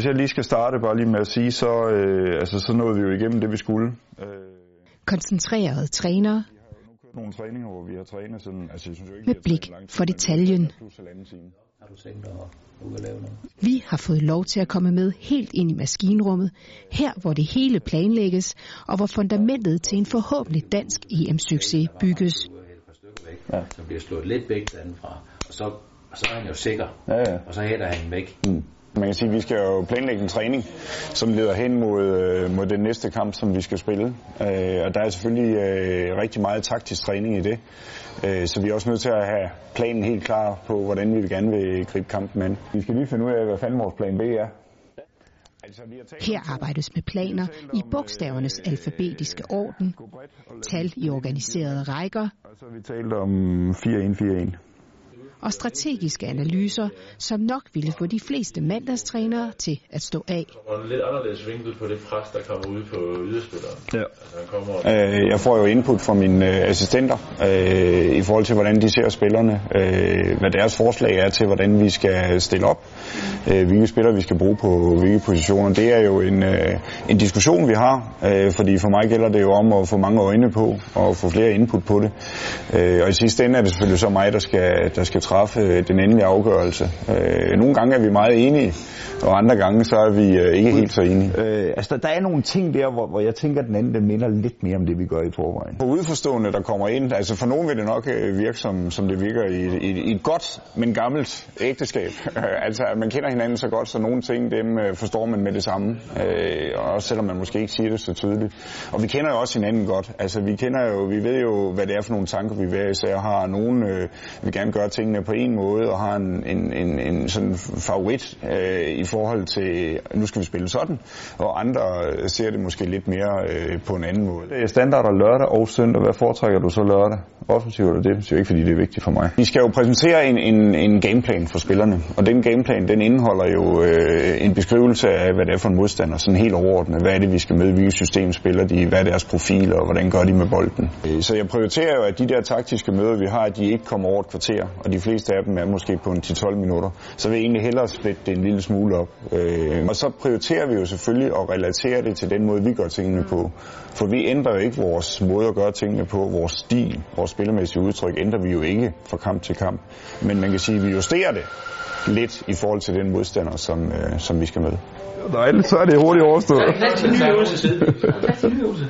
hvis jeg lige skal starte bare lige med at sige, så, øh, altså, så nåede vi jo igennem det, vi skulle. Øh, Koncentrerede trænere nogle træninger, hvor vi har trænet sådan, altså jeg synes jo ikke, med blik for detaljen. Vi har fået lov til at komme med helt ind i maskinrummet, her hvor det hele planlægges, og hvor fundamentet til en forhåbentlig dansk EM-succes bygges. Ja. så bliver slået lidt væk fra, og så, og så er han jo sikker, Ja, ja. og så hætter han væk. Man kan sige, at vi skal jo planlægge en træning, som leder hen mod, øh, mod den næste kamp, som vi skal spille. Øh, og der er selvfølgelig øh, rigtig meget taktisk træning i det. Øh, så vi er også nødt til at have planen helt klar på, hvordan vi gerne vil gribe kampen an. Vi skal lige finde ud af, hvad fanden vores plan B er. Altså, Her arbejdes med planer i bogstavernes alfabetiske orden, tal i organiserede rækker Og så har vi talt om 4-1-4-1. Og strategiske analyser, som nok ville få de fleste mandagstrænere til at stå af. Og en lidt anderledes vinkel på det pres, der kommer ud på yderspilleren. Ja. Altså, han kommer Øh, Jeg får jo input fra mine øh, assistenter øh, i forhold til, hvordan de ser spillerne, øh, hvad deres forslag er til, hvordan vi skal stille op, øh, hvilke spillere vi skal bruge på hvilke positioner. Det er jo en, øh, en diskussion, vi har, øh, fordi for mig gælder det jo om at få mange øjne på og få flere input på det. Øh, og i sidste ende er det selvfølgelig så mig, der skal, der skal træffe den endelige afgørelse. Øh, nogle gange er vi meget enige, og andre gange så er vi øh, ikke helt så enige. Øh, altså, der, er nogle ting der, hvor, hvor jeg tænker, at den anden den minder lidt mere om det, vi gør i forvejen. på udforstående, der kommer ind, altså for nogen vil det nok øh, virke som, som det virker i, i, i et godt, men gammelt ægteskab. altså at man kender hinanden så godt, så nogle ting, dem øh, forstår man med det samme. Øh, og også selvom man måske ikke siger det så tydeligt. Og vi kender jo også hinanden godt. Altså vi kender jo, vi ved jo, hvad det er for nogle tanker, vi hver især har. Nogen øh, vil gerne gøre tingene på en måde, og har en, en, en, en sådan favorit øh, i forhold til, nu skal vi spille sådan. Og andre ser det måske lidt mere øh, på en anden måde. Det er standarder lørdag og søndag. Hvad foretrækker du så lørdag? Offensivt eller defensivt? Ikke fordi det er vigtigt for mig. Vi skal jo præsentere en, en, en gameplan for spillerne. Og den gameplan, den indeholder jo øh, en beskrivelse af, hvad det er for en modstander. Sådan helt overordnet. Hvad er det, vi skal med? Hvilke system spiller de? Hvad er deres profiler? Og hvordan gør de med bolden? Øh, Så jeg prioriterer jo, at de der taktiske møder, vi har, at de ikke kommer over et kvarter. Og de fleste af dem er måske på en 10-12 minutter. Så vil jeg egentlig hellere splitte det en lille smule op. Øh, Og så prioriterer vi jo selvfølgelig at relatere det til den måde, vi gør tingene på. For vi ændrer jo ikke vores måde at gøre tingene på. Vores stil, vores spillemæssige udtryk ændrer vi jo ikke fra kamp til kamp. Men man kan sige, at vi justerer det lidt i forhold til den modstander, som, øh, som vi skal med. Dejligt, så er det hurtigt overstået. Plads til ny øvelse.